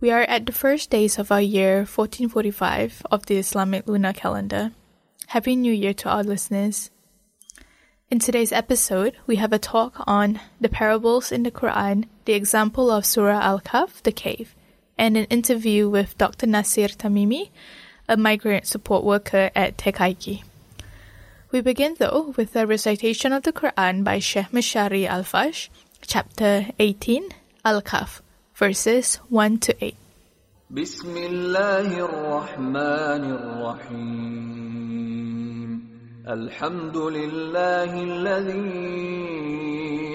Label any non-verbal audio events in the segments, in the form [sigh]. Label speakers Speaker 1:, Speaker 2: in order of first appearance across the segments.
Speaker 1: We are at the first days of our year 1445 of the Islamic lunar calendar. Happy New Year to our listeners. In today's episode, we have a talk on the parables in the Quran, the example of Surah Al Kahf, the cave, and an interview with Dr. Nasser Tamimi, a migrant support worker at Te Kaika. We begin though with a recitation of the Quran by Sheikh Mishari Alafasy, chapter 18, Al Kahf verses 1 to 8.
Speaker 2: بسم الله الرحمن الرحيم الحمد لله الذي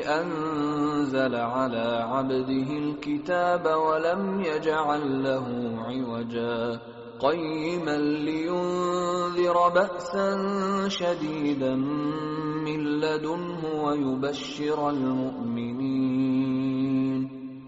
Speaker 2: أنزل على عبده الكتاب ولم يجعل له عوجا قيما لينذر بأسا شديدا من لدنه ويبشر المؤمنين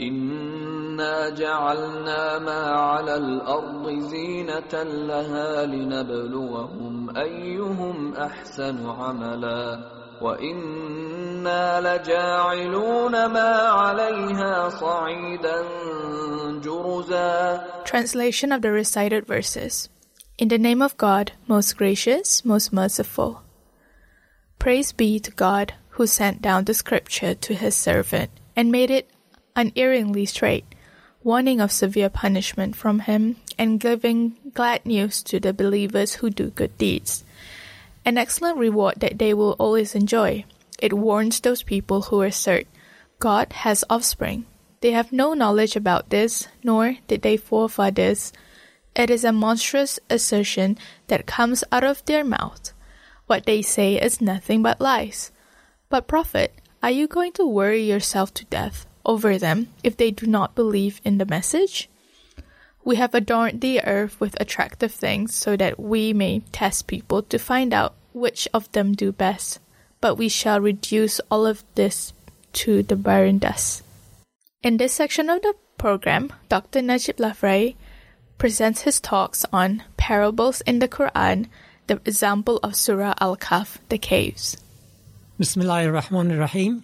Speaker 2: إنا جعلنا ما على الأرض زينة لها لنبلوهم أيهم أحسن عملا وإنا لجاعلون ما عليها صعيدا جرزا
Speaker 1: Translation of the recited verses. In the name of God, most gracious, most merciful. Praise be to God who sent down the scripture to his servant and made it unerringly straight, warning of severe punishment from him and giving glad news to the believers who do good deeds. An excellent reward that they will always enjoy. It warns those people who assert, God has offspring. They have no knowledge about this, nor did their forefathers. It is a monstrous assertion that comes out of their mouth. What they say is nothing but lies. But, Prophet, are you going to worry yourself to death over them if they do not believe in the message? We have adorned the earth with attractive things so that we may test people to find out which of them do best, but we shall reduce all of this to the barren dust. In this section of the program, Dr. Najib Lafraie presents his talks on parables in the Quran, the example of Surah Al Kahf, the caves.
Speaker 3: Bismillahir Rahmanir Rahim.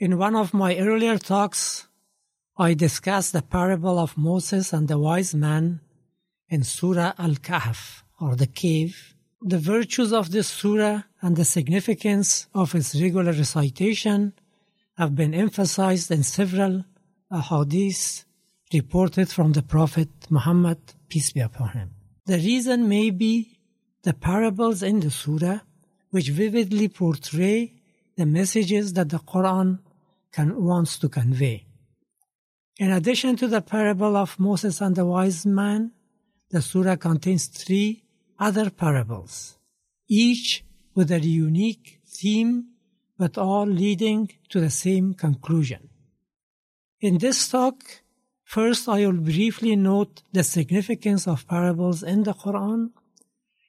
Speaker 3: In one of my earlier talks, I discussed the parable of Moses and the wise man in Surah Al Kahf, or the cave. The virtues of this surah and the significance of its regular recitation have been emphasized in several ahadith reported from the Prophet Muhammad, peace be upon him. The reason may be the parables in the surah, which vividly portray the messages that the Quran can, wants to convey. In addition to the parable of Moses and the wise man, the surah contains three other parables, each with a unique theme, but all leading to the same conclusion. In this talk, first I will briefly note the significance of parables in the Quran.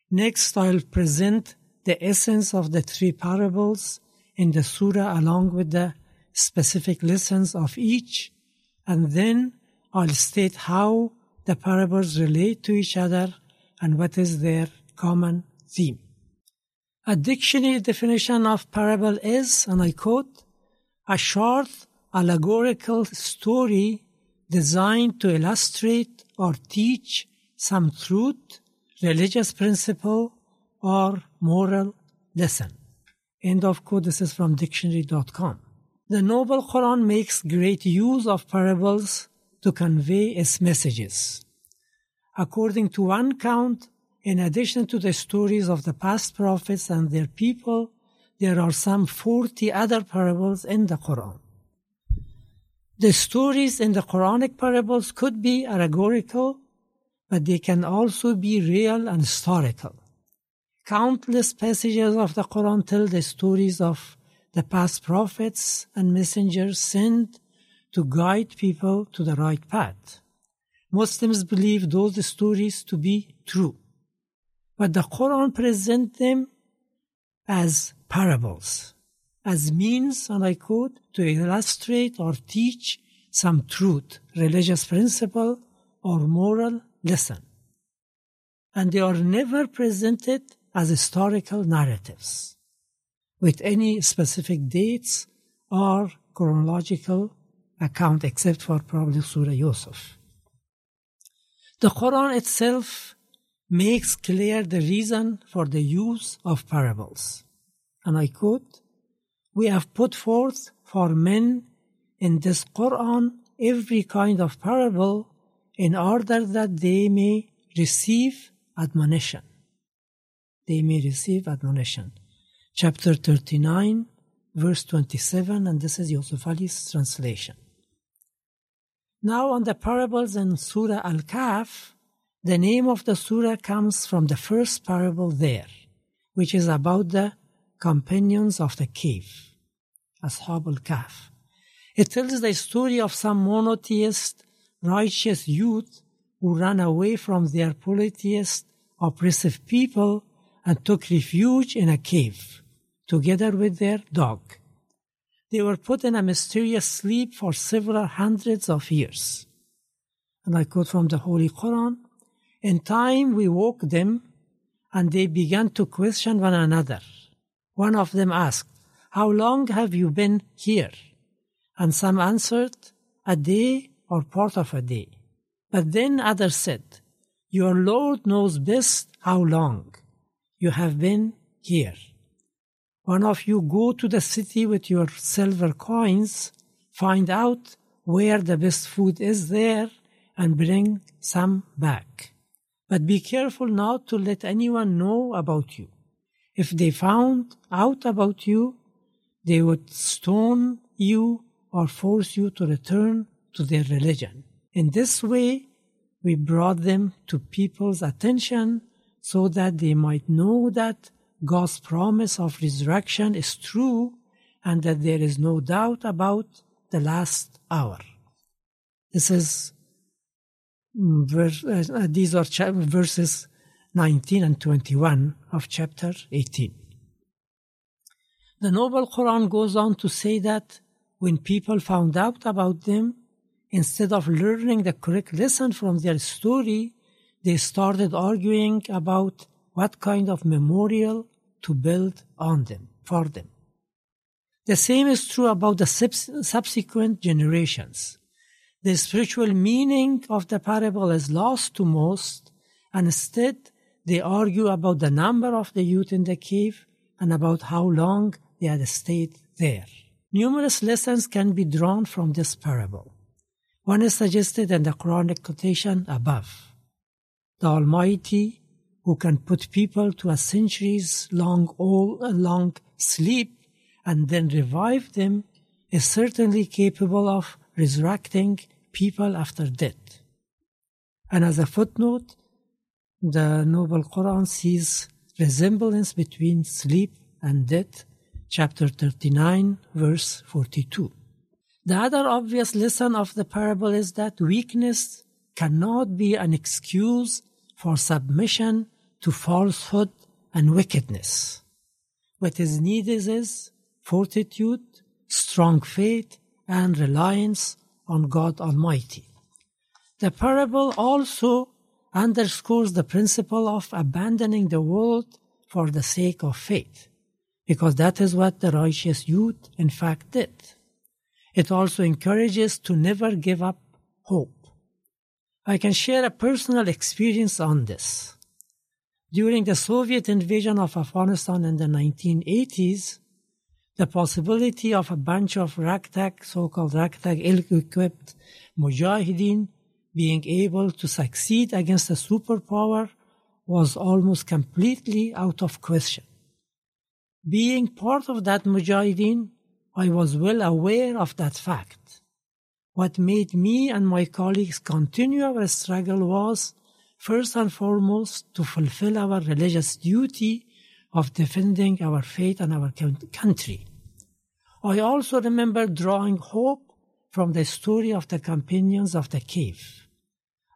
Speaker 3: Next, I'll present the essence of the three parables in the surah along with the specific lessons of each and then I'll state how the parables relate to each other and what is their common theme. A dictionary definition of parable is, and I quote, a short allegorical story designed to illustrate or teach some truth, religious principle, or moral lesson. End of quote. This is from dictionary.com. The Noble Quran makes great use of parables to convey its messages. According to one count, in addition to the stories of the past prophets and their people, there are some 40 other parables in the Quran. The stories in the Quranic parables could be allegorical, but they can also be real and historical. Countless passages of the Quran tell the stories of the past prophets and messengers sent to guide people to the right path. Muslims believe those stories to be true, but the Quran presents them as parables, as means, and I quote, to illustrate or teach some truth, religious principle, or moral lesson. And they are never presented as historical narratives with any specific dates or chronological account except for probably Surah Yusuf. The Quran itself makes clear the reason for the use of parables. And I quote, We have put forth for men in this Quran every kind of parable in order that they may receive admonition they may receive admonition. Chapter 39, verse 27, and this is Yusuf Ali's translation. Now, on the parables in Surah Al Kahf, the name of the surah comes from the first parable there, which is about the companions of the cave, Ashab al Kahf. It tells the story of some monotheist, righteous youth who ran away from their polytheist, oppressive people and took refuge in a cave together with their dog. They were put in a mysterious sleep for several hundreds of years. And I quote from the Holy Quran In time we woke them, and they began to question one another. One of them asked, How long have you been here? And some answered, A day or part of a day. But then others said, Your Lord knows best how long you have been here. One of you go to the city with your silver coins, find out where the best food is there, and bring some back. But be careful not to let anyone know about you. If they found out about you, they would stone you or force you to return to their religion. In this way, we brought them to people's attention so that they might know that God's promise of resurrection is true and that there is no doubt about the last hour. This is mm, verse, uh, these are verses 19 and 21 of chapter 18. The Noble Quran goes on to say that when people found out about them, instead of learning the correct lesson from their story, they started arguing about what kind of memorial to build on them, for them. The same is true about the subsequent generations. The spiritual meaning of the parable is lost to most, and instead they argue about the number of the youth in the cave and about how long they had stayed there. Numerous lessons can be drawn from this parable. One is suggested in the Quranic quotation above the Almighty, who can put people to a centuries long, all, long sleep and then revive them, is certainly capable of resurrecting people after death. And as a footnote, the Noble Quran sees resemblance between sleep and death, chapter 39, verse 42. The other obvious lesson of the parable is that weakness cannot be an excuse for submission to falsehood and wickedness. What is needed is fortitude, strong faith, and reliance on God Almighty. The parable also underscores the principle of abandoning the world for the sake of faith, because that is what the righteous youth in fact did. It also encourages to never give up hope. I can share a personal experience on this. During the Soviet invasion of Afghanistan in the 1980s, the possibility of a bunch of ragtag, so-called ragtag ill-equipped mujahideen being able to succeed against a superpower was almost completely out of question. Being part of that mujahideen, I was well aware of that fact. What made me and my colleagues continue our struggle was, first and foremost, to fulfill our religious duty of defending our faith and our country. I also remember drawing hope from the story of the companions of the cave.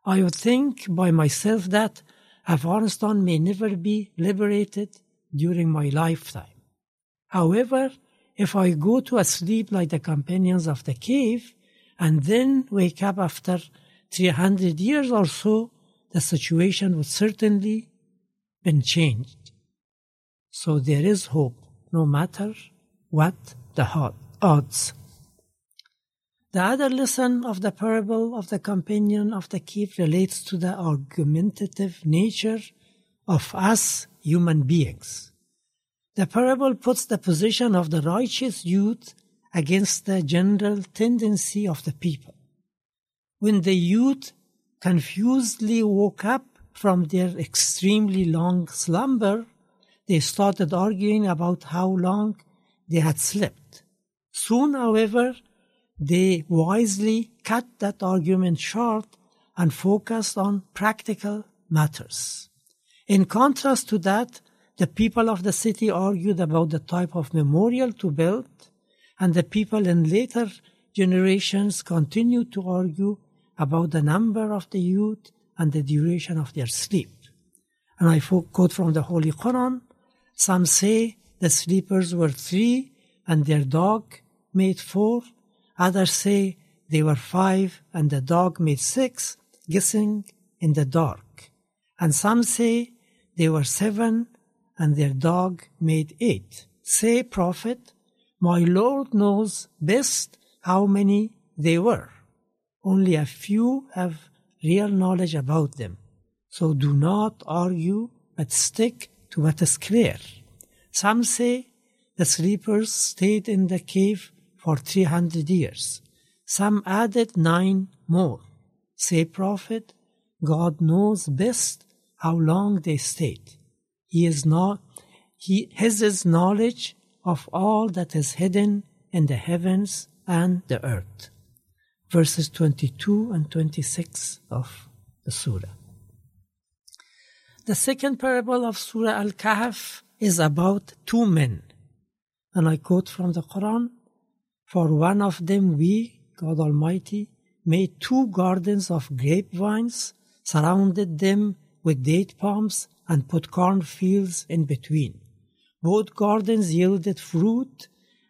Speaker 3: I would think by myself that Afghanistan may never be liberated during my lifetime. However, if I go to sleep like the companions of the cave and then wake up after 300 years or so, the situation would certainly been changed. So there is hope, no matter what the odds. The other lesson of the parable of the companion of the cave relates to the argumentative nature of us human beings. The parable puts the position of the righteous youth against the general tendency of the people. When the youth confusedly woke up from their extremely long slumber, they started arguing about how long they had slept. Soon, however, they wisely cut that argument short and focused on practical matters. In contrast to that, the people of the city argued about the type of memorial to build, and the people in later generations continue to argue about the number of the youth and the duration of their sleep. And I quote from the Holy Quran some say the sleepers were three and their dog made four. Others say they were five and the dog made six, guessing in the dark. And some say they were seven and their dog made eight. Say, Prophet, my Lord knows best how many they were. Only a few have real knowledge about them. So do not argue, but stick to what is clear. Some say the sleepers stayed in the cave for 300 years. Some added nine more. Say, Prophet, God knows best how long they stayed. He is not, he, has his knowledge of all that is hidden in the heavens and the earth. Verses 22 and 26 of the Surah. The second parable of Surah Al Kahf is about two men. And I quote from the Quran For one of them, we, God Almighty, made two gardens of grapevines, surrounded them with date palms, and put cornfields in between. Both gardens yielded fruit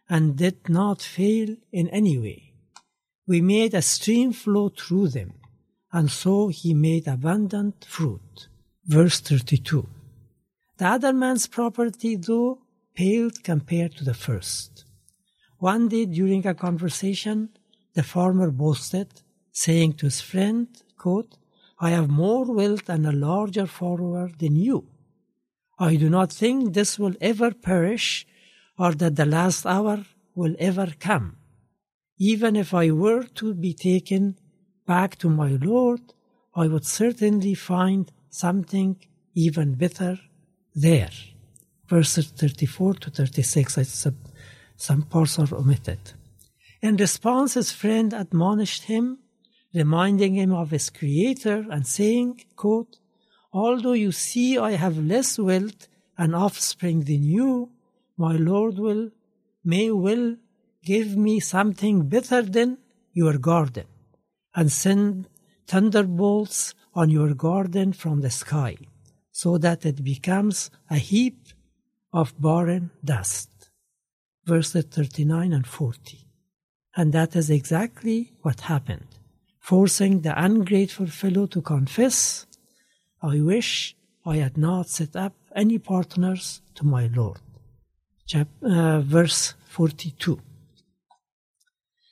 Speaker 3: and did not fail in any way. We made a stream flow through them, and so he made abundant fruit. Verse 32. The other man's property, though, paled compared to the first. One day during a conversation, the farmer boasted, saying to his friend, quote, I have more wealth and a larger follower than you. I do not think this will ever perish or that the last hour will ever come. Even if I were to be taken back to my Lord, I would certainly find something even better there. Verses 34 to 36, some parts are omitted. In response, his friend admonished him reminding him of his creator and saying, quote, Although you see I have less wealth and offspring than you, my Lord will, may will give me something better than your garden and send thunderbolts on your garden from the sky so that it becomes a heap of barren dust. Verses 39 and 40. And that is exactly what happened forcing the ungrateful fellow to confess, I wish I had not set up any partners to my Lord. Chap- uh, verse 42.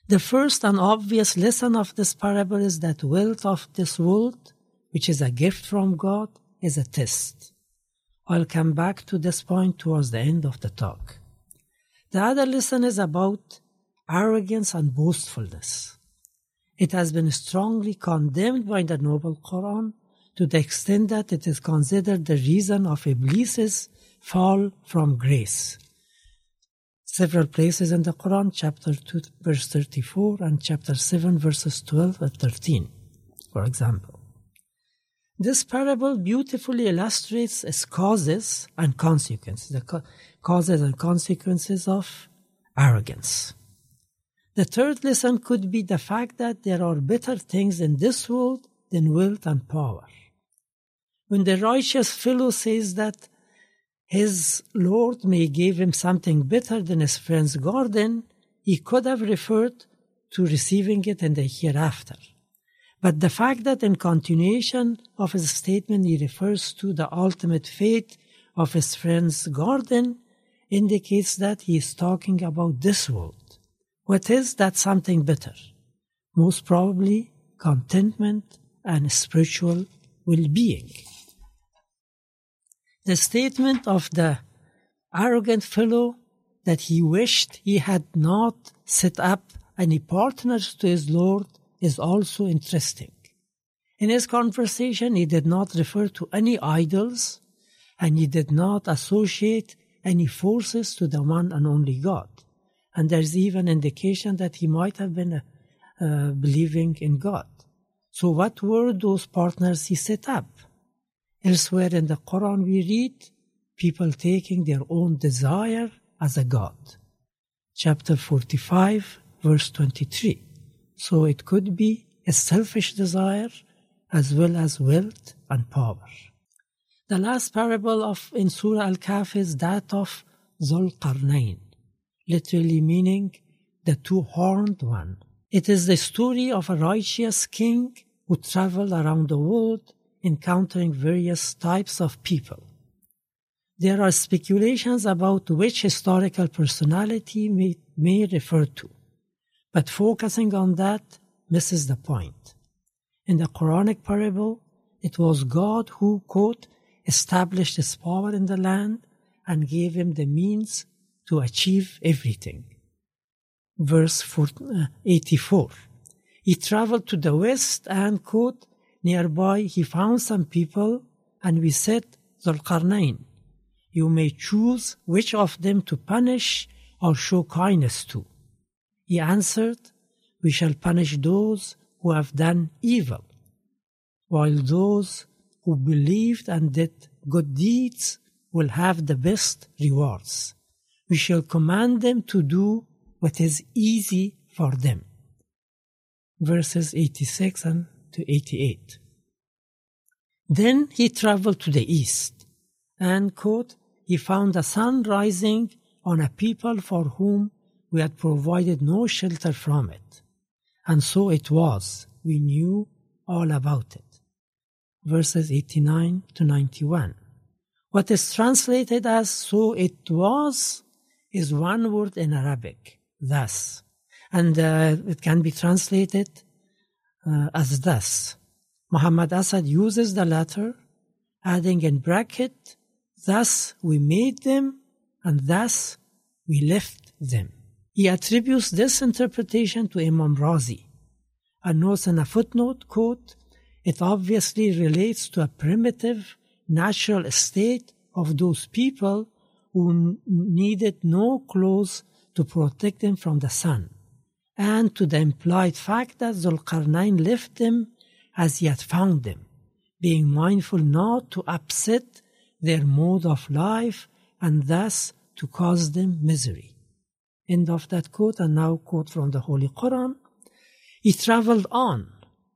Speaker 3: The first and obvious lesson of this parable is that wealth of this world, which is a gift from God, is a test. I'll come back to this point towards the end of the talk. The other lesson is about arrogance and boastfulness. It has been strongly condemned by the Noble Quran to the extent that it is considered the reason of Iblis's fall from grace several places in the Quran, chapter 2, verse 34, and chapter 7, verses 12 and 13, for example. This parable beautifully illustrates its causes and consequences, the causes and consequences of arrogance. The third lesson could be the fact that there are better things in this world than wealth and power. When the righteous fellow says that his Lord may give him something better than his friend's garden, he could have referred to receiving it in the hereafter. But the fact that in continuation of his statement he refers to the ultimate fate of his friend's garden indicates that he is talking about this world. What is that something better? Most probably contentment and spiritual well-being. The statement of the arrogant fellow that he wished he had not set up any partners to his Lord is also interesting. In his conversation, he did not refer to any idols and he did not associate any forces to the one and only God. And there's even indication that he might have been uh, believing in God. So what were those partners he set up? Elsewhere in the Quran, we read people taking their own desire as a God. Chapter 45, verse 23. So it could be a selfish desire as well as wealth and power. The last parable of in Surah Al-Kahf is that of Zul Qarnayn, literally meaning the two-horned one. It is the story of a righteous king who traveled around the world encountering various types of people. There are speculations about which historical personality may, may refer to, but focusing on that misses the point. In the Quranic parable, it was God who, quote, established his power in the land and gave him the means to achieve everything. Verse uh, 84. He traveled to the west and, quote, Nearby, he found some people, and we said, Zulqarnain, you may choose which of them to punish or show kindness to. He answered, We shall punish those who have done evil, while those who believed and did good deeds will have the best rewards. We shall command them to do what is easy for them. Verses 86 and to 88. Then he traveled to the east, and, quote, he found the sun rising on a people for whom we had provided no shelter from it. And so it was. We knew all about it. Verses 89 to 91. What is translated as so it was is one word in Arabic, thus. And uh, it can be translated uh, as thus. Muhammad Asad uses the latter, adding in bracket, thus we made them and thus we left them. He attributes this interpretation to Imam Razi and notes in a footnote, quote, it obviously relates to a primitive natural state of those people who needed no clothes to protect them from the sun and to the implied fact that Zulqarnain left them as he had found them, being mindful not to upset their mode of life and thus to cause them misery. End of that quote, and now quote from the Holy Quran. He traveled on.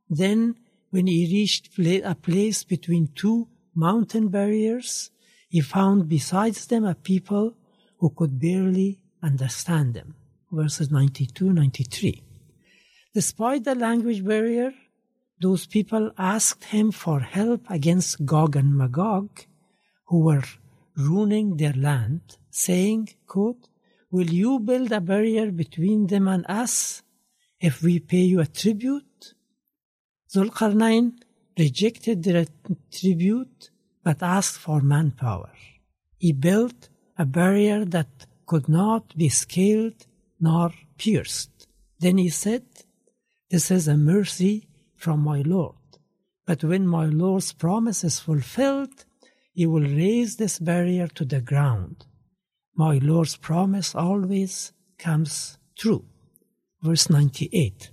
Speaker 3: Then, when he reached a place between two mountain barriers, he found besides them a people who could barely understand them verses 92 93. Despite the language barrier, those people asked him for help against Gog and Magog, who were ruining their land, saying, quote, Will you build a barrier between them and us? if we pay you a tribute? Zulqarnain rejected the tribute but asked for manpower. He built a barrier that could not be scaled nor pierced. Then he said, This is a mercy from my Lord. But when my Lord's promise is fulfilled, he will raise this barrier to the ground. My Lord's promise always comes true. Verse 98.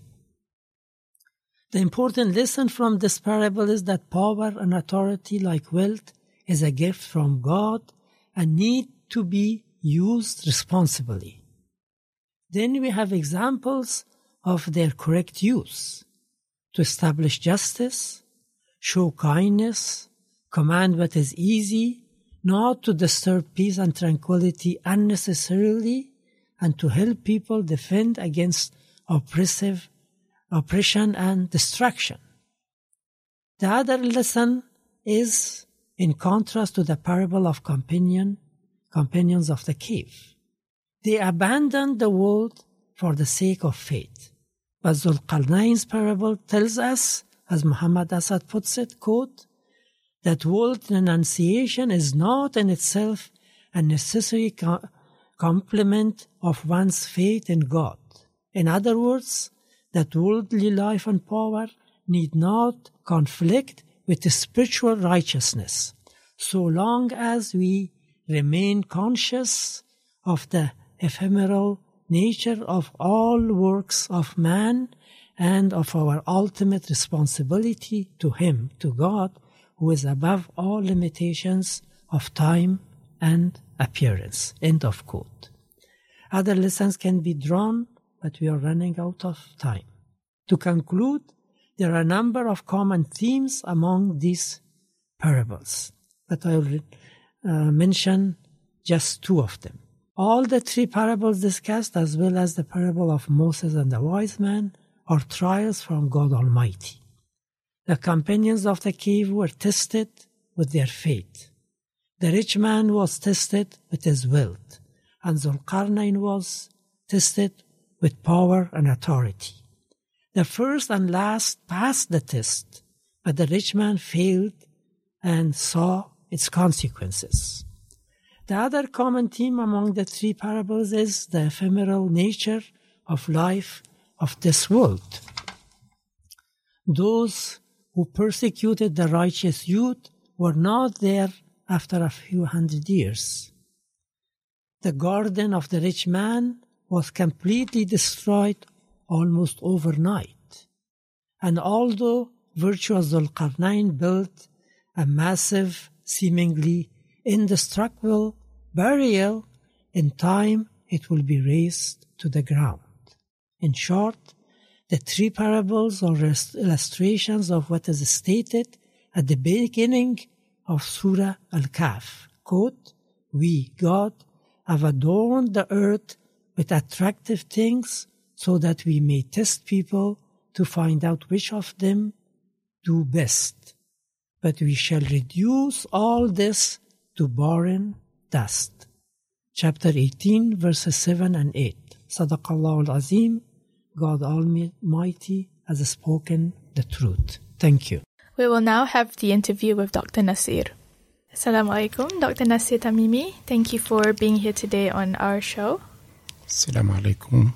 Speaker 3: The important lesson from this parable is that power and authority, like wealth, is a gift from God and need to be used responsibly. Then we have examples of their correct use to establish justice, show kindness, command what is easy, not to disturb peace and tranquility unnecessarily, and to help people defend against oppressive oppression and destruction. The other lesson is in contrast to the parable of companion, companions of the cave. They abandoned the world for the sake of faith. But Zulqarnain's parable tells us, as Muhammad Asad puts it, quote, that world renunciation is not in itself a necessary co- complement of one's faith in God. In other words, that worldly life and power need not conflict with the spiritual righteousness, so long as we remain conscious of the ephemeral nature of all works of man and of our ultimate responsibility to Him, to God, who is above all limitations of time and appearance. End of quote. Other lessons can be drawn, but we are running out of time. To conclude, there are a number of common themes among these parables, but I will uh, mention just two of them. All the three parables discussed, as well as the parable of Moses and the wise man, are trials from God Almighty. The companions of the cave were tested with their faith. The rich man was tested with his wealth, and Zulqarnain was tested with power and authority. The first and last passed the test, but the rich man failed and saw its consequences. The other common theme among the three parables is the ephemeral nature of life of this world. Those who persecuted the righteous youth were not there after a few hundred years. The garden of the rich man was completely destroyed almost overnight. And although virtuous Zulqarnain built a massive, seemingly indestructible burial, in time it will be razed to the ground. In short, the three parables are illustrations of what is stated at the beginning of Surah Al-Kahf. Quote, We, God, have adorned the earth with attractive things so that we may test people to find out which of them do best. But we shall reduce all this to barren dust. Chapter 18, verses 7 and 8. Sadaqallah al-Azim, God Almighty has spoken the truth. Thank you.
Speaker 1: We will now have the interview with Dr. Nasser. Assalamu alaikum, Dr. Nasser Tamimi. Thank you for being here today on our show.
Speaker 4: Assalamu alaikum.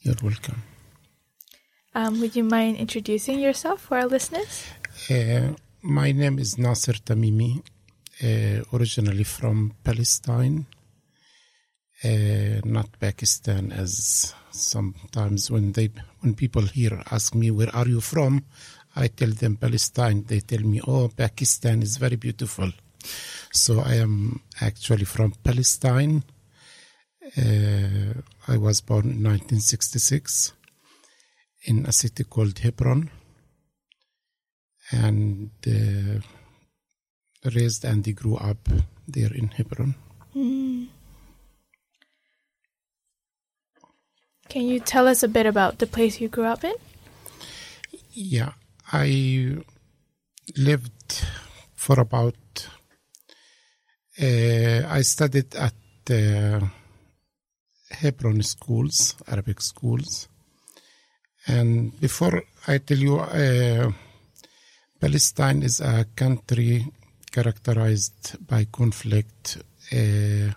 Speaker 4: You're welcome.
Speaker 1: Um, would you mind introducing yourself for our listeners?
Speaker 4: Uh, my name is Nasser Tamimi, uh, originally from Palestine, uh, not Pakistan. As sometimes when they when people here ask me where are you from, I tell them Palestine. They tell me, oh, Pakistan is very beautiful. So I am actually from Palestine. Uh, I was born in 1966 in a city called Hebron and uh, raised and they grew up there in Hebron.
Speaker 1: Mm. Can you tell us a bit about the place you grew up in?
Speaker 4: Yeah, I lived for about. Uh, I studied at uh, Hebron schools, Arabic schools. And before I tell you, uh, Palestine is a country characterized by conflict. Uh,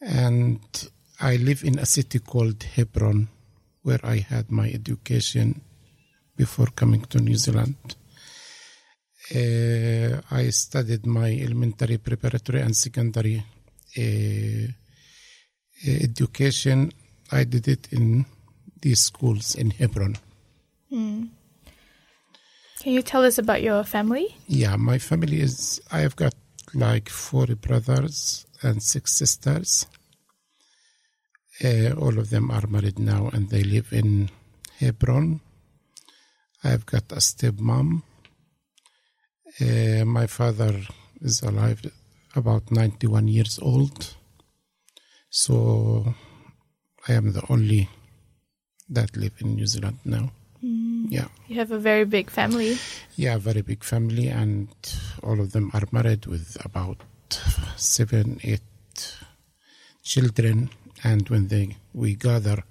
Speaker 4: and I live in a city called Hebron, where I had my education before coming to New Zealand. Uh, I studied my elementary, preparatory, and secondary uh, education. I did it in these schools in Hebron.
Speaker 1: Can you tell us about your family?
Speaker 4: Yeah, my family is, I've got like four brothers and six sisters. Uh, all of them are married now and they live in Hebron. I've got a stepmom. Uh, my father is alive about 91 years old. So I am the only that live in New Zealand now. Yeah.
Speaker 1: You have a very big family.
Speaker 4: Yeah, very big family, and all of them are married with about seven, eight children. And when they we gather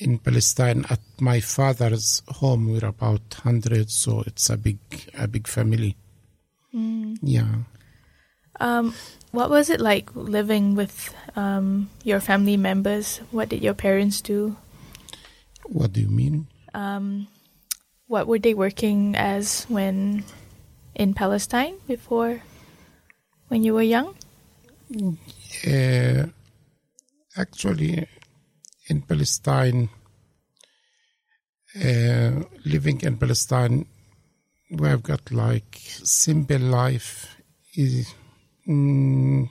Speaker 4: in Palestine at my father's home, we're about hundred, so it's a big, a big family. Yeah.
Speaker 1: Um, what was it like living with um, your family members? What did your parents do?
Speaker 4: What do you mean?
Speaker 1: Um, what were they working as when in Palestine before when you were young?
Speaker 4: Uh, actually, in Palestine, uh, living in Palestine, we have got like simple life. Is, mm,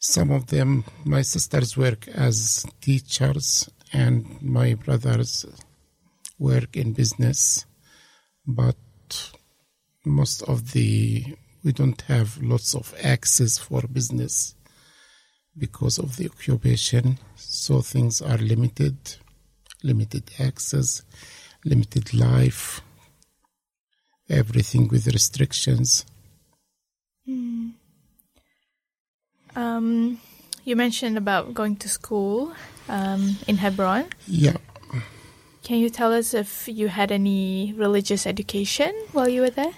Speaker 4: some of them, my sisters work as teachers, and my brothers work in business, but most of the we don't have lots of access for business because of the occupation. So things are limited limited access limited life everything with restrictions.
Speaker 1: Um, you mentioned about going to school um, in Hebron.
Speaker 4: yeah
Speaker 1: Can you tell us if you had any religious education while you were there?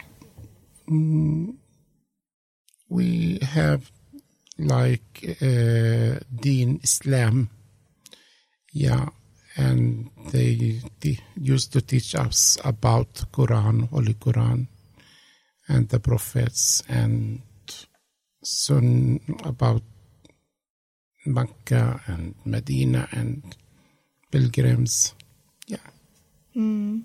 Speaker 4: we have like uh, Deen Islam, yeah, and they, they used to teach us about Quran, Holy Quran, and the prophets, and soon about Mecca and Medina and pilgrims. Yeah,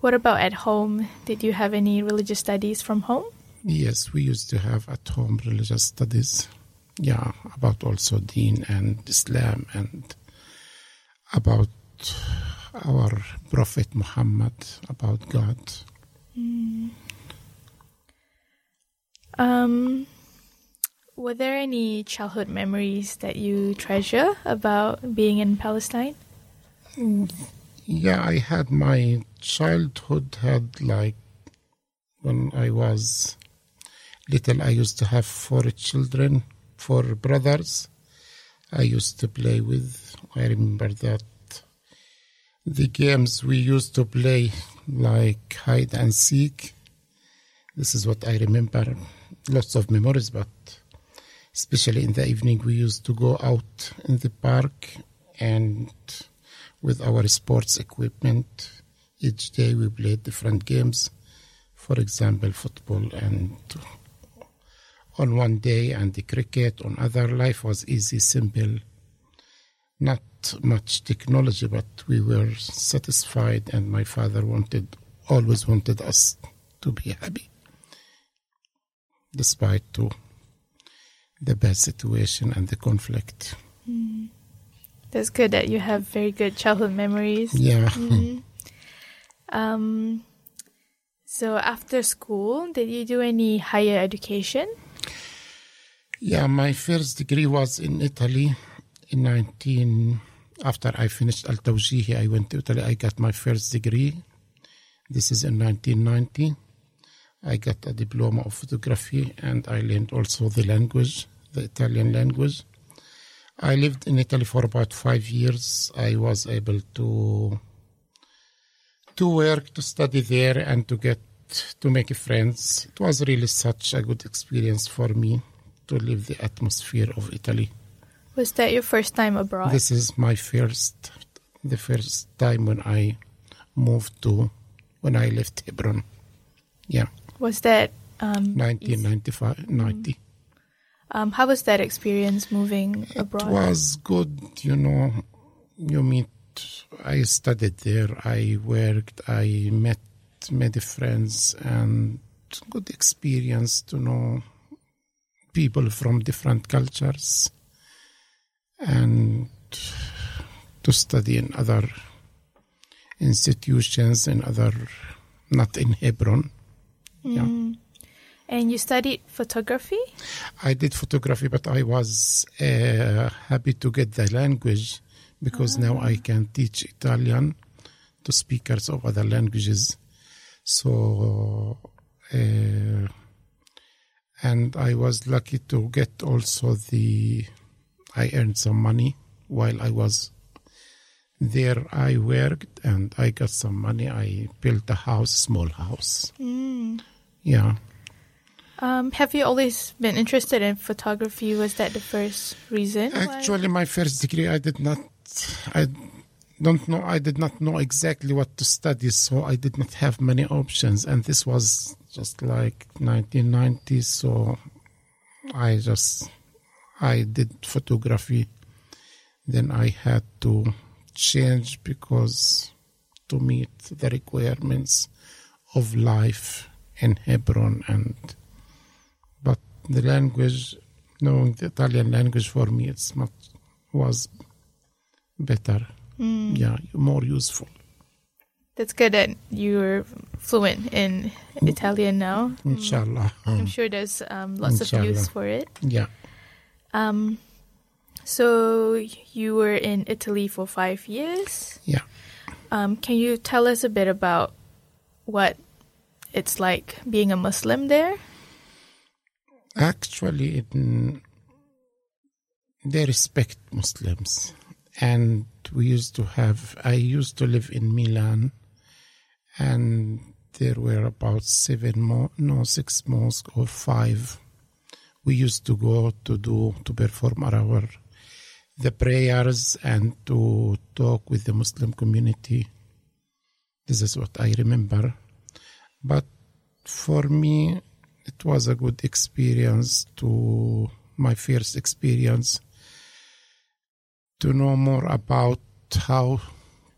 Speaker 1: What about at home? Did you have any religious studies from home?
Speaker 4: yes, we used to have at home religious studies. Yeah, about also Deen and Islam and about our Prophet Muhammad, about God. Mm.
Speaker 1: Um, were there any childhood memories that you treasure about being in Palestine? Mm.
Speaker 4: Yeah, I had my childhood had like when I was little, I used to have four children, four brothers. I used to play with. I remember that the games we used to play like hide and seek. This is what I remember. Lots of memories, but especially in the evening, we used to go out in the park and with our sports equipment. Each day we played different games, for example, football and on one day and the cricket on other life was easy, simple, not much technology, but we were satisfied and my father wanted, always wanted us to be happy, despite to the bad situation and the conflict. Mm.
Speaker 1: That's good that you have very good childhood memories.
Speaker 4: Yeah. [laughs]
Speaker 1: Um, so after school, did you do any higher education?
Speaker 4: Yeah, my first degree was in Italy in 19. After I finished Al Tawjihi, I went to Italy. I got my first degree. This is in 1990. I got a diploma of photography and I learned also the language, the Italian language. I lived in Italy for about five years. I was able to to work, to study there, and to get to make friends. It was really such a good experience for me to live the atmosphere of Italy.
Speaker 1: Was that your first time abroad?
Speaker 4: This is my first, the first time when I moved to, when I left Hebron. Yeah,
Speaker 1: was that um,
Speaker 4: 1995, 90.
Speaker 1: Um, how was that experience moving abroad?
Speaker 4: It was good, you know. You meet. I studied there. I worked. I met many friends and good experience to know people from different cultures and to study in other institutions in other not in Hebron. Yeah.
Speaker 1: And you studied photography?
Speaker 4: I did photography, but I was uh, happy to get the language because now I can teach Italian to speakers of other languages. So, uh, and I was lucky to get also the, I earned some money while I was there. I worked and I got some money. I built a house, small house. Yeah.
Speaker 1: Um, have you always been interested in photography? Was that the first reason? why?
Speaker 4: Actually, my first degree, I did not, I don't know, I did not know exactly what to study, so I did not have many options. And this was just like 1990, so I just, I did photography. Then I had to change because to meet the requirements of life in Hebron and the language knowing the Italian language for me it's much was better. Yeah more useful.
Speaker 1: That's good that you're fluent in Italian now.
Speaker 4: inshallah.
Speaker 1: I'm sure there's um, lots of use for it.
Speaker 4: yeah.
Speaker 1: Um, so you were in Italy for five years.
Speaker 4: yeah.
Speaker 1: Um, can you tell us a bit about what it's like being a Muslim there?
Speaker 4: Actually they respect Muslims. And we used to have I used to live in Milan. And there were about seven more no six mosques or five. We used to go to do to perform our the prayers and to talk with the Muslim community. This is what I remember. But for me it was a good experience to my first experience to know more about how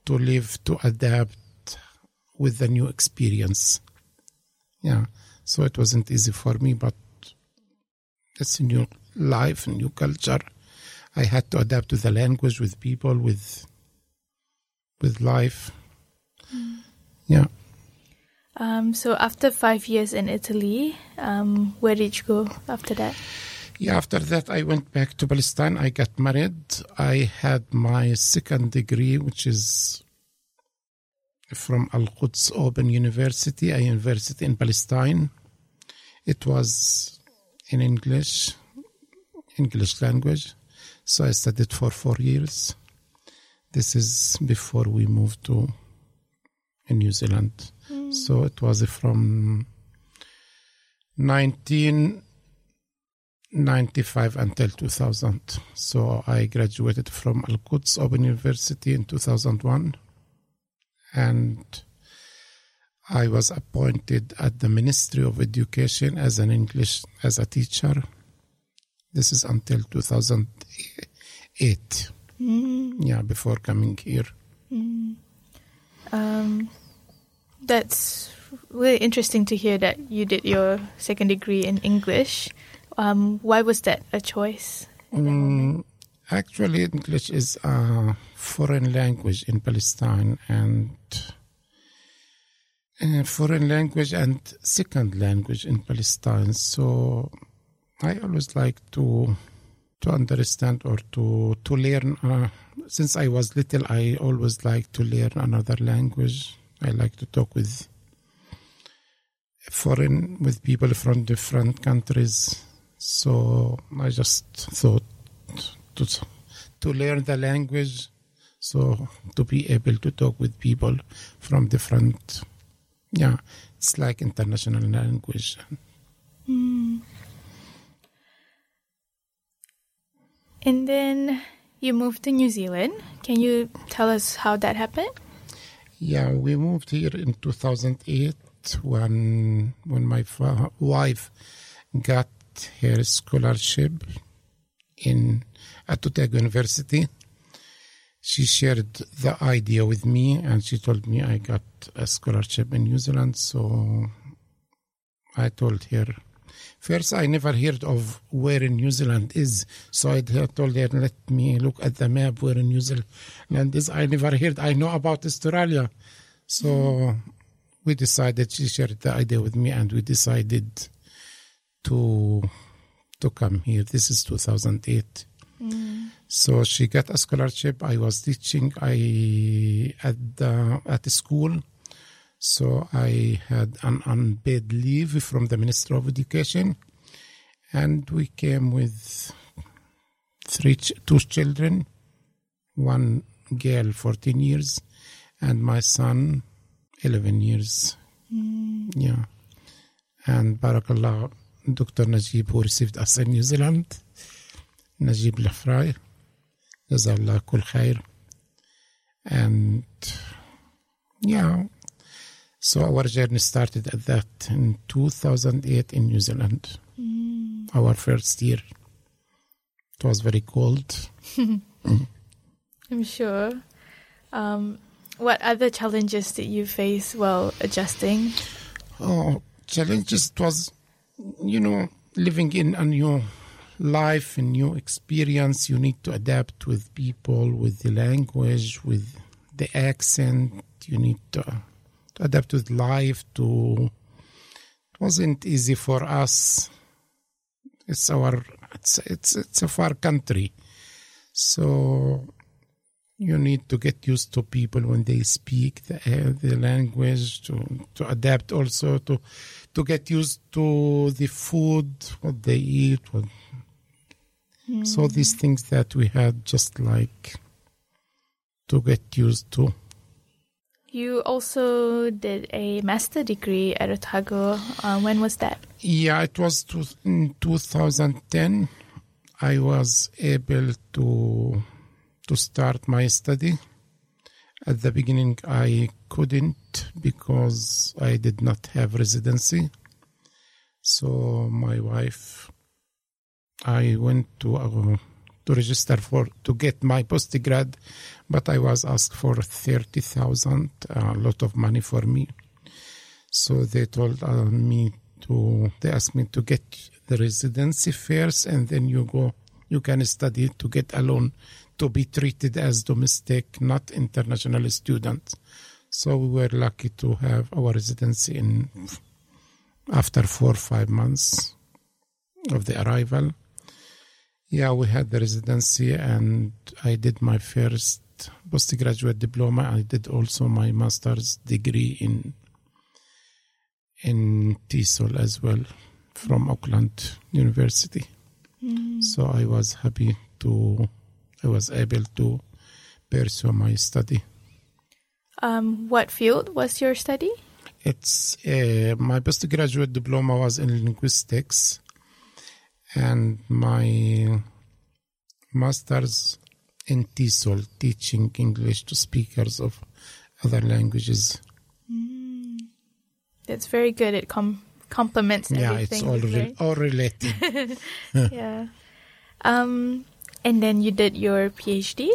Speaker 4: to live to adapt with the new experience. Yeah so it wasn't easy for me but it's a new life new culture. I had to adapt to the language with people with with life. Mm. Yeah
Speaker 1: Um, so after five years in Italy, um, where did you go after that?
Speaker 4: Yeah, after that, I went back to Palestine. I got married. I had my second degree, which is from Al Quds Open University, a university in Palestine. It was in English, English language. So I studied for four years. This is before we moved to in New Zealand. So it was from 1995 until 2000. So I graduated from Al Quds Open University in 2001 and I was appointed at the Ministry of Education as an English as a teacher. This is until 2008. Mm. Yeah, before coming here. Mm.
Speaker 1: Um, that's really interesting to hear that you did your second degree in English. Um, why was that a choice?
Speaker 4: Mm, actually, English is a foreign language in Palestine and a foreign language and second language in Palestine. So I always like to to understand or to to learn. Uh, since I was little, I always like to learn another language. I like to talk with foreign with people from different countries. So I just thought to to learn the language, so to be able to talk with people from different, yeah, it's like international language. Hmm.
Speaker 1: And then you moved to New Zealand. Can you tell us how that happened?
Speaker 4: Yeah, we moved here in 2008 when when my fa- wife got her scholarship in at Otago University. She shared the idea with me, and she told me I got a scholarship in New Zealand. So I told her. First, I never heard of where in New Zealand is, so I told her, "Let me look at the map where in New Zealand is." I never heard. I know about Australia, so we decided. She shared the idea with me, and we decided to to come here. This is 2008. Mm. So she got a scholarship. I was teaching I at the at the school. So I had an unpaid leave from the Minister of Education, and we came with three two children, one girl 14 years, and my son 11 years. Mm. Yeah, and Barakallah, Dr. Najib, who received us in New Zealand, Najib Lafraie, Jazallah Kul Khair, and yeah. So our journey started at that in 2008 in New Zealand. Our first year. It was very cold. [laughs]
Speaker 1: I'm sure. Um, what other challenges did you face while adjusting?
Speaker 4: Oh, challenges it was, you know, living in a new life, a new experience. You need to adapt with people, with the language, with the accent. You need to, to adapt with life. To it wasn't easy for us. It's our it's it's it's a far country, so you need to get used to people when they speak the, uh, the language to to adapt also to to get used to the food what they eat what, so these things that we had just like to get used to
Speaker 1: You also did a master degree at Otago. Uh, when was that?
Speaker 4: yeah it was to, in 2010 i was able to to start my study at the beginning i couldn't because i did not have residency so my wife i went to uh, to register for to get my postgrad but i was asked for 30000 a lot of money for me. So they told uh, me to they asked me to get the residency first and then you go you can study to get a loan to be treated as domestic not international students so we were lucky to have our residency in after four or five months of the arrival. Yeah we had the residency and i did my first postgraduate diploma i did also my master's degree in in TESOL as well from Auckland University. So I was happy to, I was able to pursue my study.
Speaker 1: Um, what field was your study?
Speaker 4: It's uh, my postgraduate diploma was in linguistics, and my master's in TESOL, teaching English to speakers of other languages.
Speaker 1: That's very good. It com- complements
Speaker 4: Yeah, it's
Speaker 1: everything.
Speaker 4: all re-
Speaker 1: right?
Speaker 4: all related. [laughs]
Speaker 1: yeah. Um, and then you did your PhD.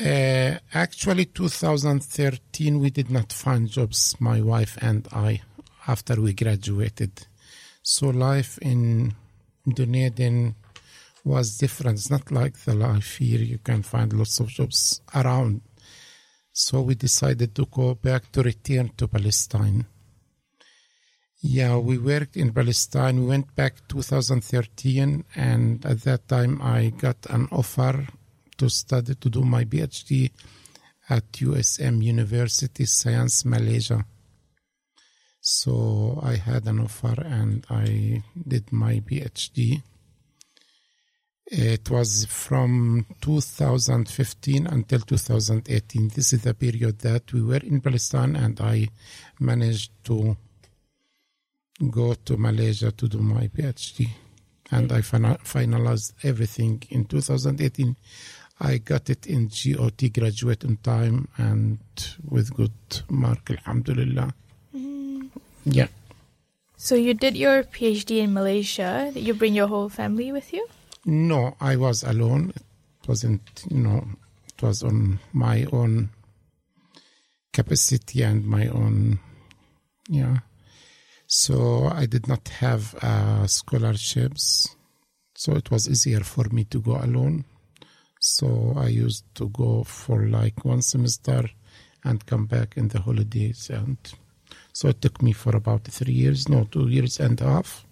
Speaker 4: Uh, actually, 2013, we did not find jobs, my wife and I, after we graduated. So life in Dunedin was different. It's not like the life here. You can find lots of jobs around. So we decided to go back to return to Palestine. Yeah, we worked in Palestine. We went back 2013, and at that time I got an offer to study to do my PhD at USM University Science Malaysia. So I had an offer and I did my PhD. It was from 2015 until 2018. This is the period that we were in Palestine, and I managed to go to Malaysia to do my PhD. And I finalized everything in 2018. I got it in GOT, graduate in time, and with good mark, alhamdulillah. Mm-hmm. Yeah.
Speaker 1: So you did your PhD in Malaysia. Did you bring your whole family with you?
Speaker 4: No, I was alone. It wasn't, you know, it was on my own capacity and my own, yeah. So I did not have uh, scholarships. So it was easier for me to go alone. So I used to go for like one semester and come back in the holidays. And so it took me for about three years, no, two years and a half.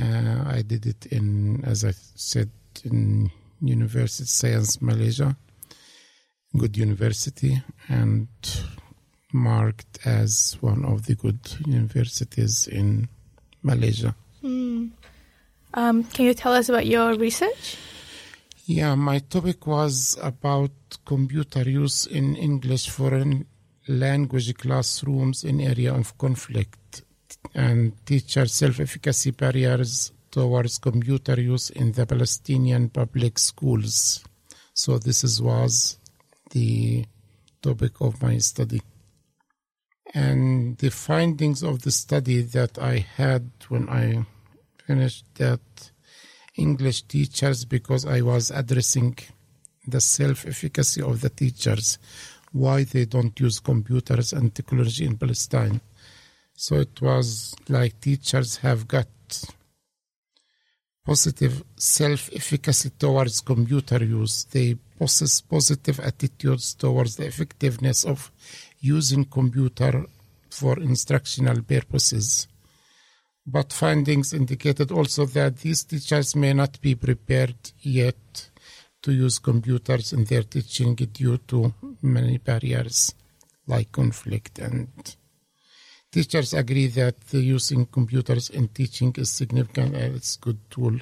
Speaker 4: Uh, I did it in, as I said, in University Science Malaysia, good university, and marked as one of the good universities in Malaysia.
Speaker 1: Um, can you tell us about your research?
Speaker 4: Yeah, my topic was about computer use in English foreign language classrooms in area of conflict and teacher self-efficacy barriers towards computer use in the Palestinian public schools. So this is, was the topic of my study. And the findings of the study that I had when I finished that English teachers, because I was addressing the self efficacy of the teachers, why they don't use computers and technology in Palestine. So it was like teachers have got positive self efficacy towards computer use. They possess positive attitudes towards the effectiveness of using computer for instructional purposes. But findings indicated also that these teachers may not be prepared yet to use computers in their teaching due to many barriers like conflict and teachers agree that using computers in teaching is significant and it's a good tool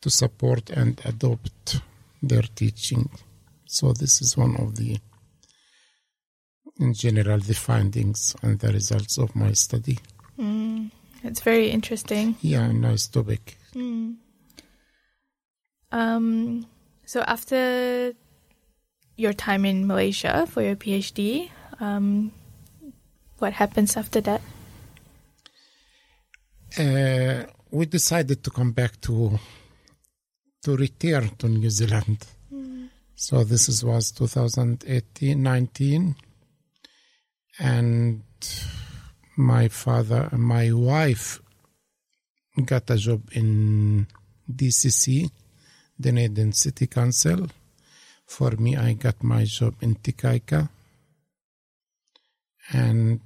Speaker 4: to support and adopt their teaching. So this is one of the in general the findings and the results of my study.
Speaker 1: It's very interesting.
Speaker 4: yeah nice topic.
Speaker 1: Um, so after your time in Malaysia for your PhD, um, what happens after that?
Speaker 4: uh, we decided to come back to to return to New Zealand. So this is, was 2018, 19, and my father, and my wife, got a job in DCC, Dunedin City Council. For me, I got my job in Te Kaika, and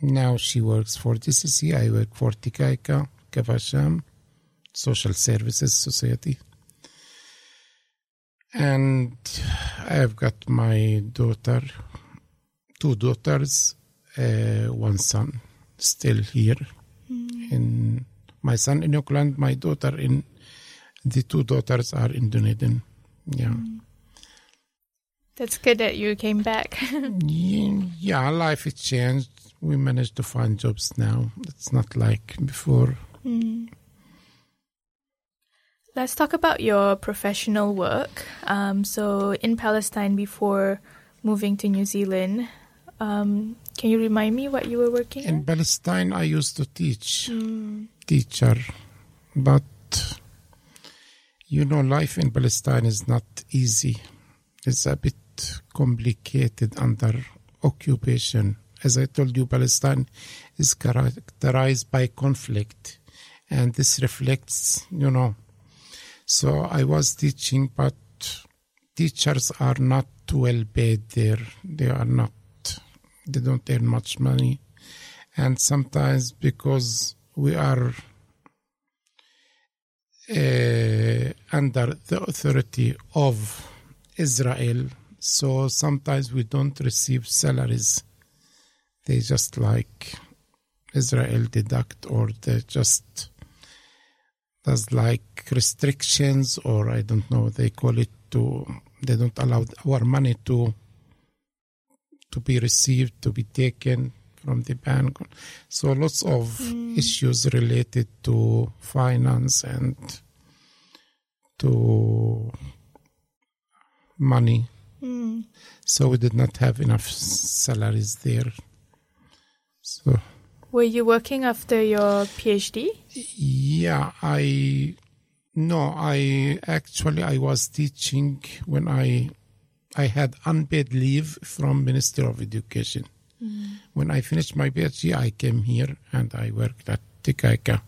Speaker 4: now she works for DCC. I work for Tikaika, Caversham, Social Services Society. And I've got my daughter, two daughters, uh, one son, still here. In my son in Auckland, my daughter in the two daughters are in Dunedin. Yeah.
Speaker 1: That's good that you came back. [laughs]
Speaker 4: yeah, life has changed. We managed to find jobs now. It's not like before.
Speaker 1: Let's talk about your professional work. Um, so, in Palestine before moving to New Zealand, um, can you remind me what you were working
Speaker 4: In
Speaker 1: in?
Speaker 4: Palestine, I used to teach, teacher, but you know, life in Palestine is not easy. It's a bit complicated under occupation. As I told you, Palestine is characterized by conflict, and this reflects, you know. So I was teaching, but teachers are not well paid there. They are not, they don't earn much money. And sometimes because we are uh, under the authority of Israel, so sometimes we don't receive salaries. They just like Israel deduct or they just there's like restrictions, or I don't know, they call it to, they don't allow our money to to be received, to be taken from the bank. So lots of hmm. issues related to finance and to money. So we did not have enough salaries there. So
Speaker 1: Were you working after your PhD?
Speaker 4: yeah, I no, I actually I was teaching when I I had unpaid leave from Minister of Education. When I finished my PhD, I came here and I worked at Te Kaika.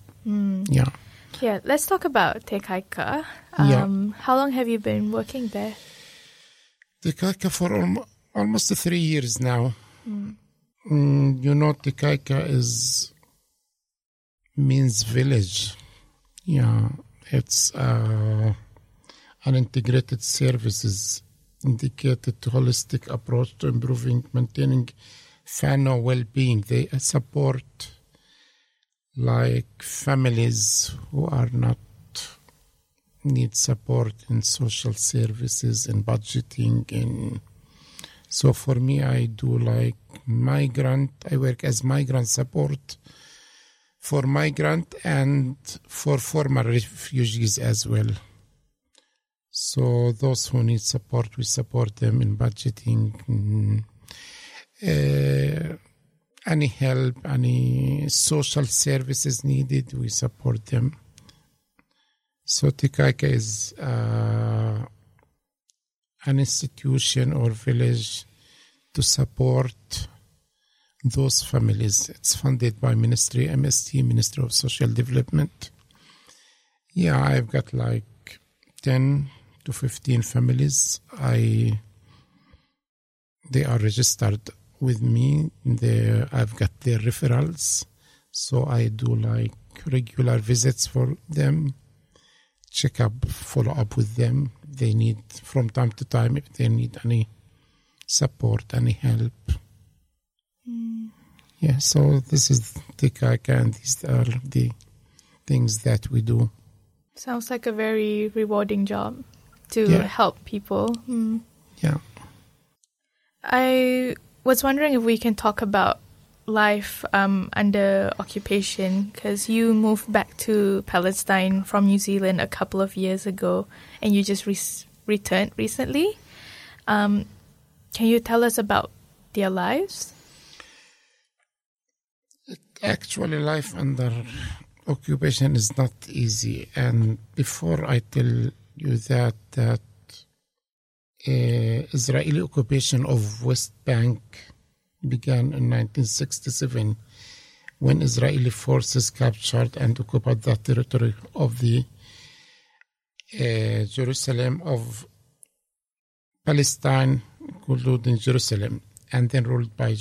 Speaker 4: Yeah.
Speaker 1: Yeah, let's talk about Te Kaika.
Speaker 4: Yeah.
Speaker 1: Um, How long have you been working there?
Speaker 4: Te Kaika for almo- almost three years now. Mm, you know, Te Kaika is means village. Yeah, it's uh, an integrated services indicated to holistic approach to improving, maintaining whānau well-being. They support like families who are not need support in social services and budgeting and so for me i do like migrant i work as migrant support for migrant and for former refugees as well. So those who need support we support them in budgeting uh, any help any social services needed we support them so Te Kaika is uh, an institution or village to support those families. It's funded by Ministry MSD, Ministry of Social Development. Yeah, I've got like 10 to 15 families. I they are registered with me. They, I've got their referrals. So I do like regular visits for them check up, follow up with them. They need from time to time if they need any support, any help. Yeah, so this is Te Kaika and these are the things that we do.
Speaker 1: Sounds like a very rewarding job to
Speaker 4: Yeah.
Speaker 1: help people. Hmm.
Speaker 4: Yeah.
Speaker 1: I was wondering if we can talk about life um, under occupation because you moved back to Palestine from New Zealand a couple of years ago and you just re- returned recently. Um, can you tell us about their lives?
Speaker 4: Actually, life under occupation is not easy. And before I tell you that, that uh, Israeli occupation of West Bank began in 1967 when Israeli forces captured and occupied the territory of the uh, Jerusalem of Palestine, including Jerusalem, and then ruled by,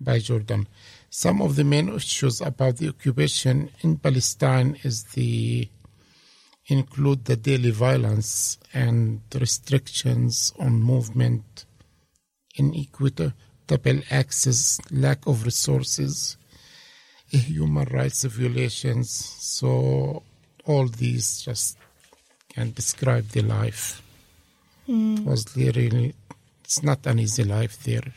Speaker 4: by Jordan. Some of the main issues about the occupation in Palestine is the include the daily violence and restrictions on movement, inequitable access, lack of resources, human rights violations. So all these just can describe the life. It was really, it's not an easy life there.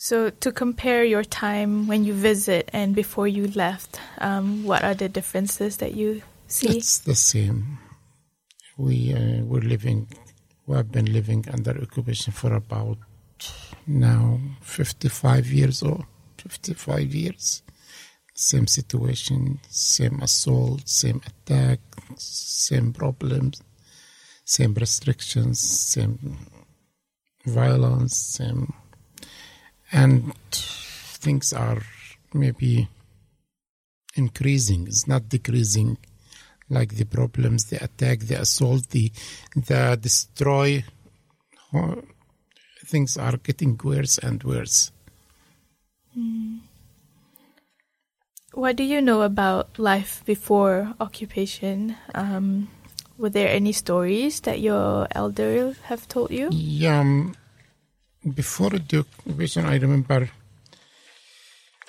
Speaker 1: So, to compare your time when you visit and before you left, um, what are the differences that you see?
Speaker 4: It's the same. We uh, we're living. We have been living under occupation for about now fifty-five years or fifty-five years. Same situation, same assault, same attack, same problems, same restrictions, same violence, same, and things are maybe increasing. It's not decreasing like the problems, the attack, the assault, the the destroy. Things are getting worse and worse.
Speaker 1: What do you know about life before occupation? Um, were there any stories that your elder have told you?
Speaker 4: Yeah, um, before the occupation, I remember.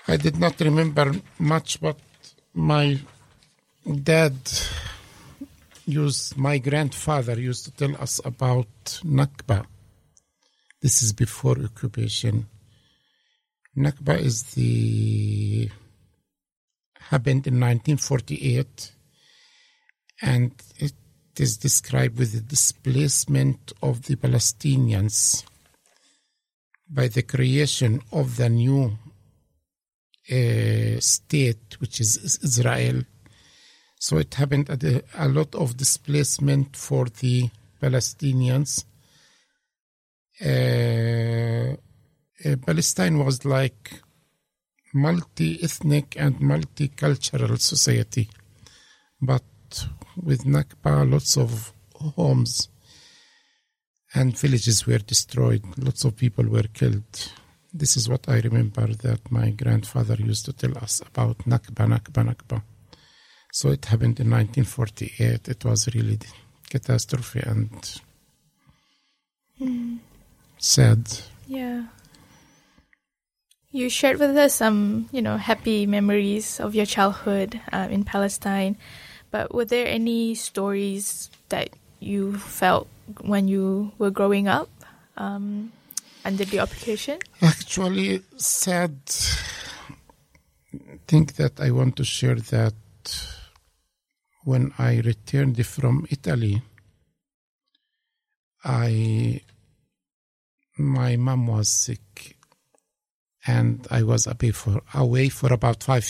Speaker 4: I did not remember much, but my dad used, my grandfather used to tell us about Nakba. This is before occupation. Nakba is the happened in 1948 and it is described with the displacement of the Palestinians by the creation of the new uh, state, which is Israel. So it happened a, a lot of displacement for the Palestinians. Uh, uh, Palestine was like multi-ethnic and multicultural society, but with Nakba, lots of homes and villages were destroyed. Lots of people were killed. This is what I remember that my grandfather used to tell us about Nakba, Nakba, Nakba. So it happened in 1948. It was really catastrophe and
Speaker 1: Mm.
Speaker 4: Sad.
Speaker 1: Yeah. You shared with us some, you know, happy memories of your childhood uh, in Palestine, but were there any stories that you felt when you were growing up um, under the occupation?
Speaker 4: Actually, sad thing that I want to share that when I returned from Italy, I my mom was sick, and I was away for away for about five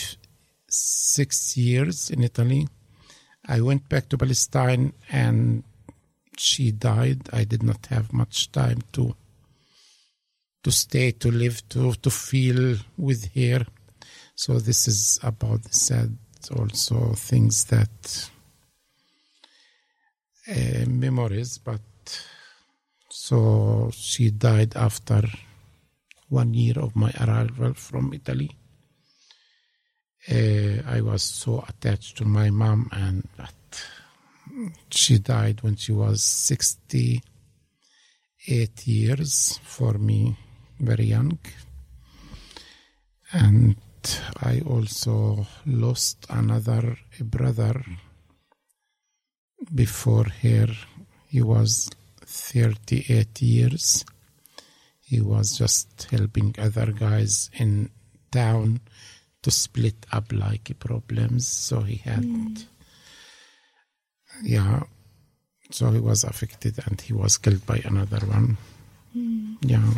Speaker 4: six years in Italy. I went back to Palestine, and she died. I did not have much time to to stay, to live, to to feel with her. So this is about the sad also things that uh, memories, but so she died after one year of my arrival from Italy. Uh, I was so attached to my mom, and she died when she was 68 years for me, very young. And I also lost another brother before her. He was 38 years. He was just helping other guys in town to split up like problems. So he had, mm. yeah. So he was affected and he was killed by another one.
Speaker 1: Mm. Yeah.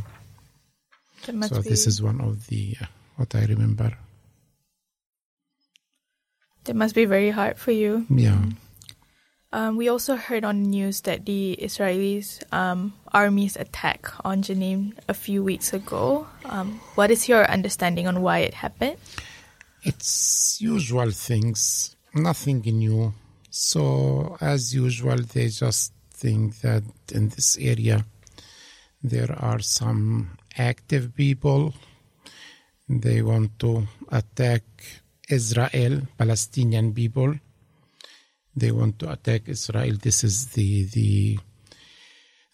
Speaker 4: So
Speaker 1: be,
Speaker 4: this is one of the uh, what I remember.
Speaker 1: that must be very hard for you.
Speaker 4: Yeah. Mm.
Speaker 1: Um, we also heard on the news that the Israelis um, army's attack on Jenin a few weeks ago. Um, what is your understanding on why it happened?
Speaker 4: It's usual things, nothing new. So, as usual, they just think that in this area there are some active people. They want to attack Israel, Palestinian people. They want to attack Israel. This is the the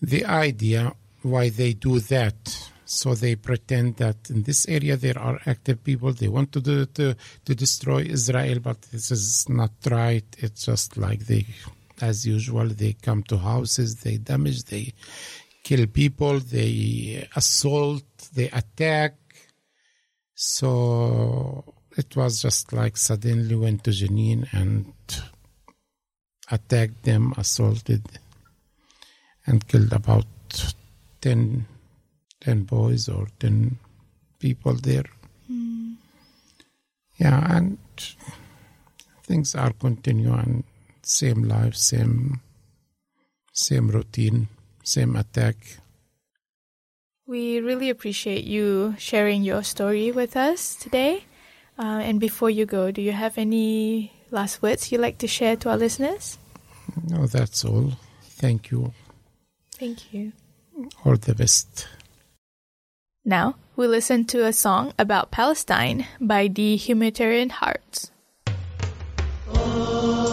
Speaker 4: the idea why they do that. So they pretend that in this area there are active people. They want to do, to to destroy Israel, but this is not right. It's just like they, as usual, they come to houses, they damage, they kill people, they assault, they attack. So it was just like suddenly went to Jenin and attacked them, assaulted, and killed about 10, 10 boys or 10 people there. Yeah, and things are continuing, same life, same, same routine, same attack.
Speaker 1: We really appreciate you sharing your story with us today. Uh, and before you go, do you have any last words you'd like to share to our listeners?
Speaker 4: No, that's all. Thank you.
Speaker 1: Thank you.
Speaker 4: All the best.
Speaker 1: Now, we listen to a song about Palestine by the Humanitarian Hearts.
Speaker 5: Oh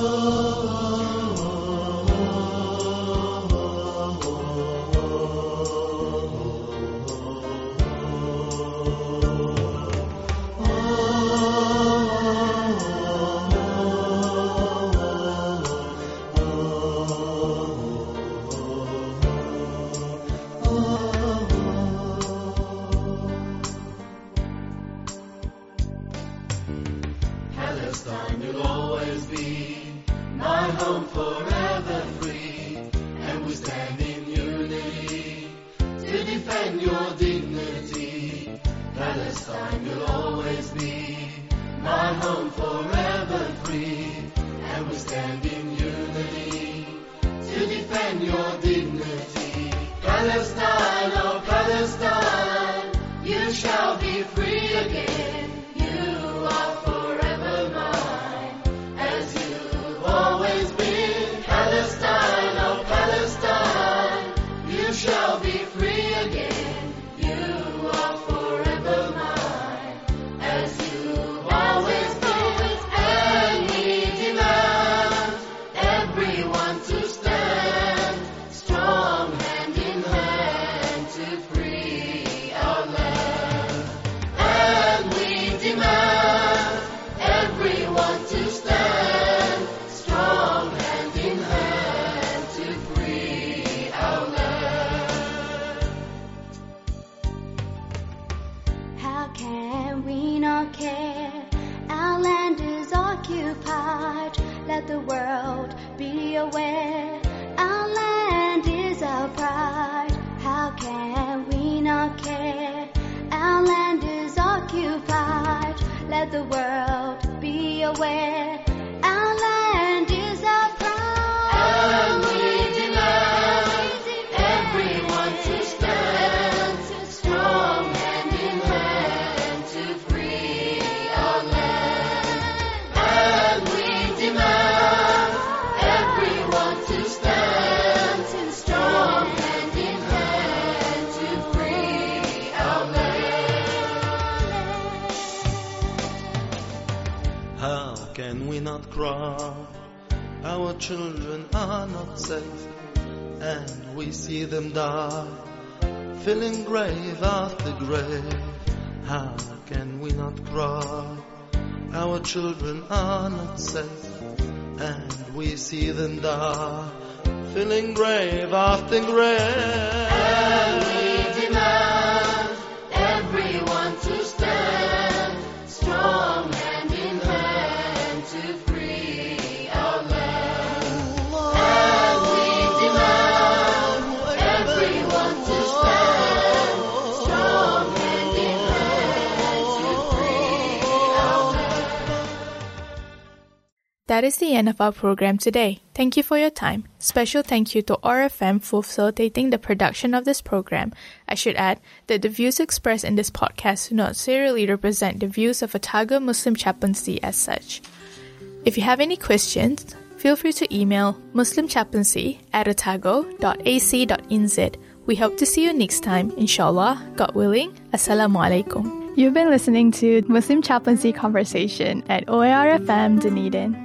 Speaker 5: Palestine will always be my home forever free, and we stand in unity to defend your dignity. Palestine will always be my home forever free, and we stand in unity to defend your dignity. Palestine, oh Palestine, you shall be free again.
Speaker 6: The world Our
Speaker 7: children are not safe, and we see them die, filling grave after grave. How can we not cry? Our children are not safe, and we see them die, filling grave after grave.
Speaker 1: That is the end of our program today. Thank you for your time. Special thank you to RFM for facilitating the production of this program. I should add that the views expressed in this podcast do not necessarily represent the views of Otago Muslim Chaplaincy as such. If you have any questions, feel free to email muslimchaplaincy at otago.ac.nz. We hope to see you next time, inshallah, God willing. Assalamu alaikum.
Speaker 8: You've been listening to Muslim Chaplaincy Conversation at OARFM Dunedin.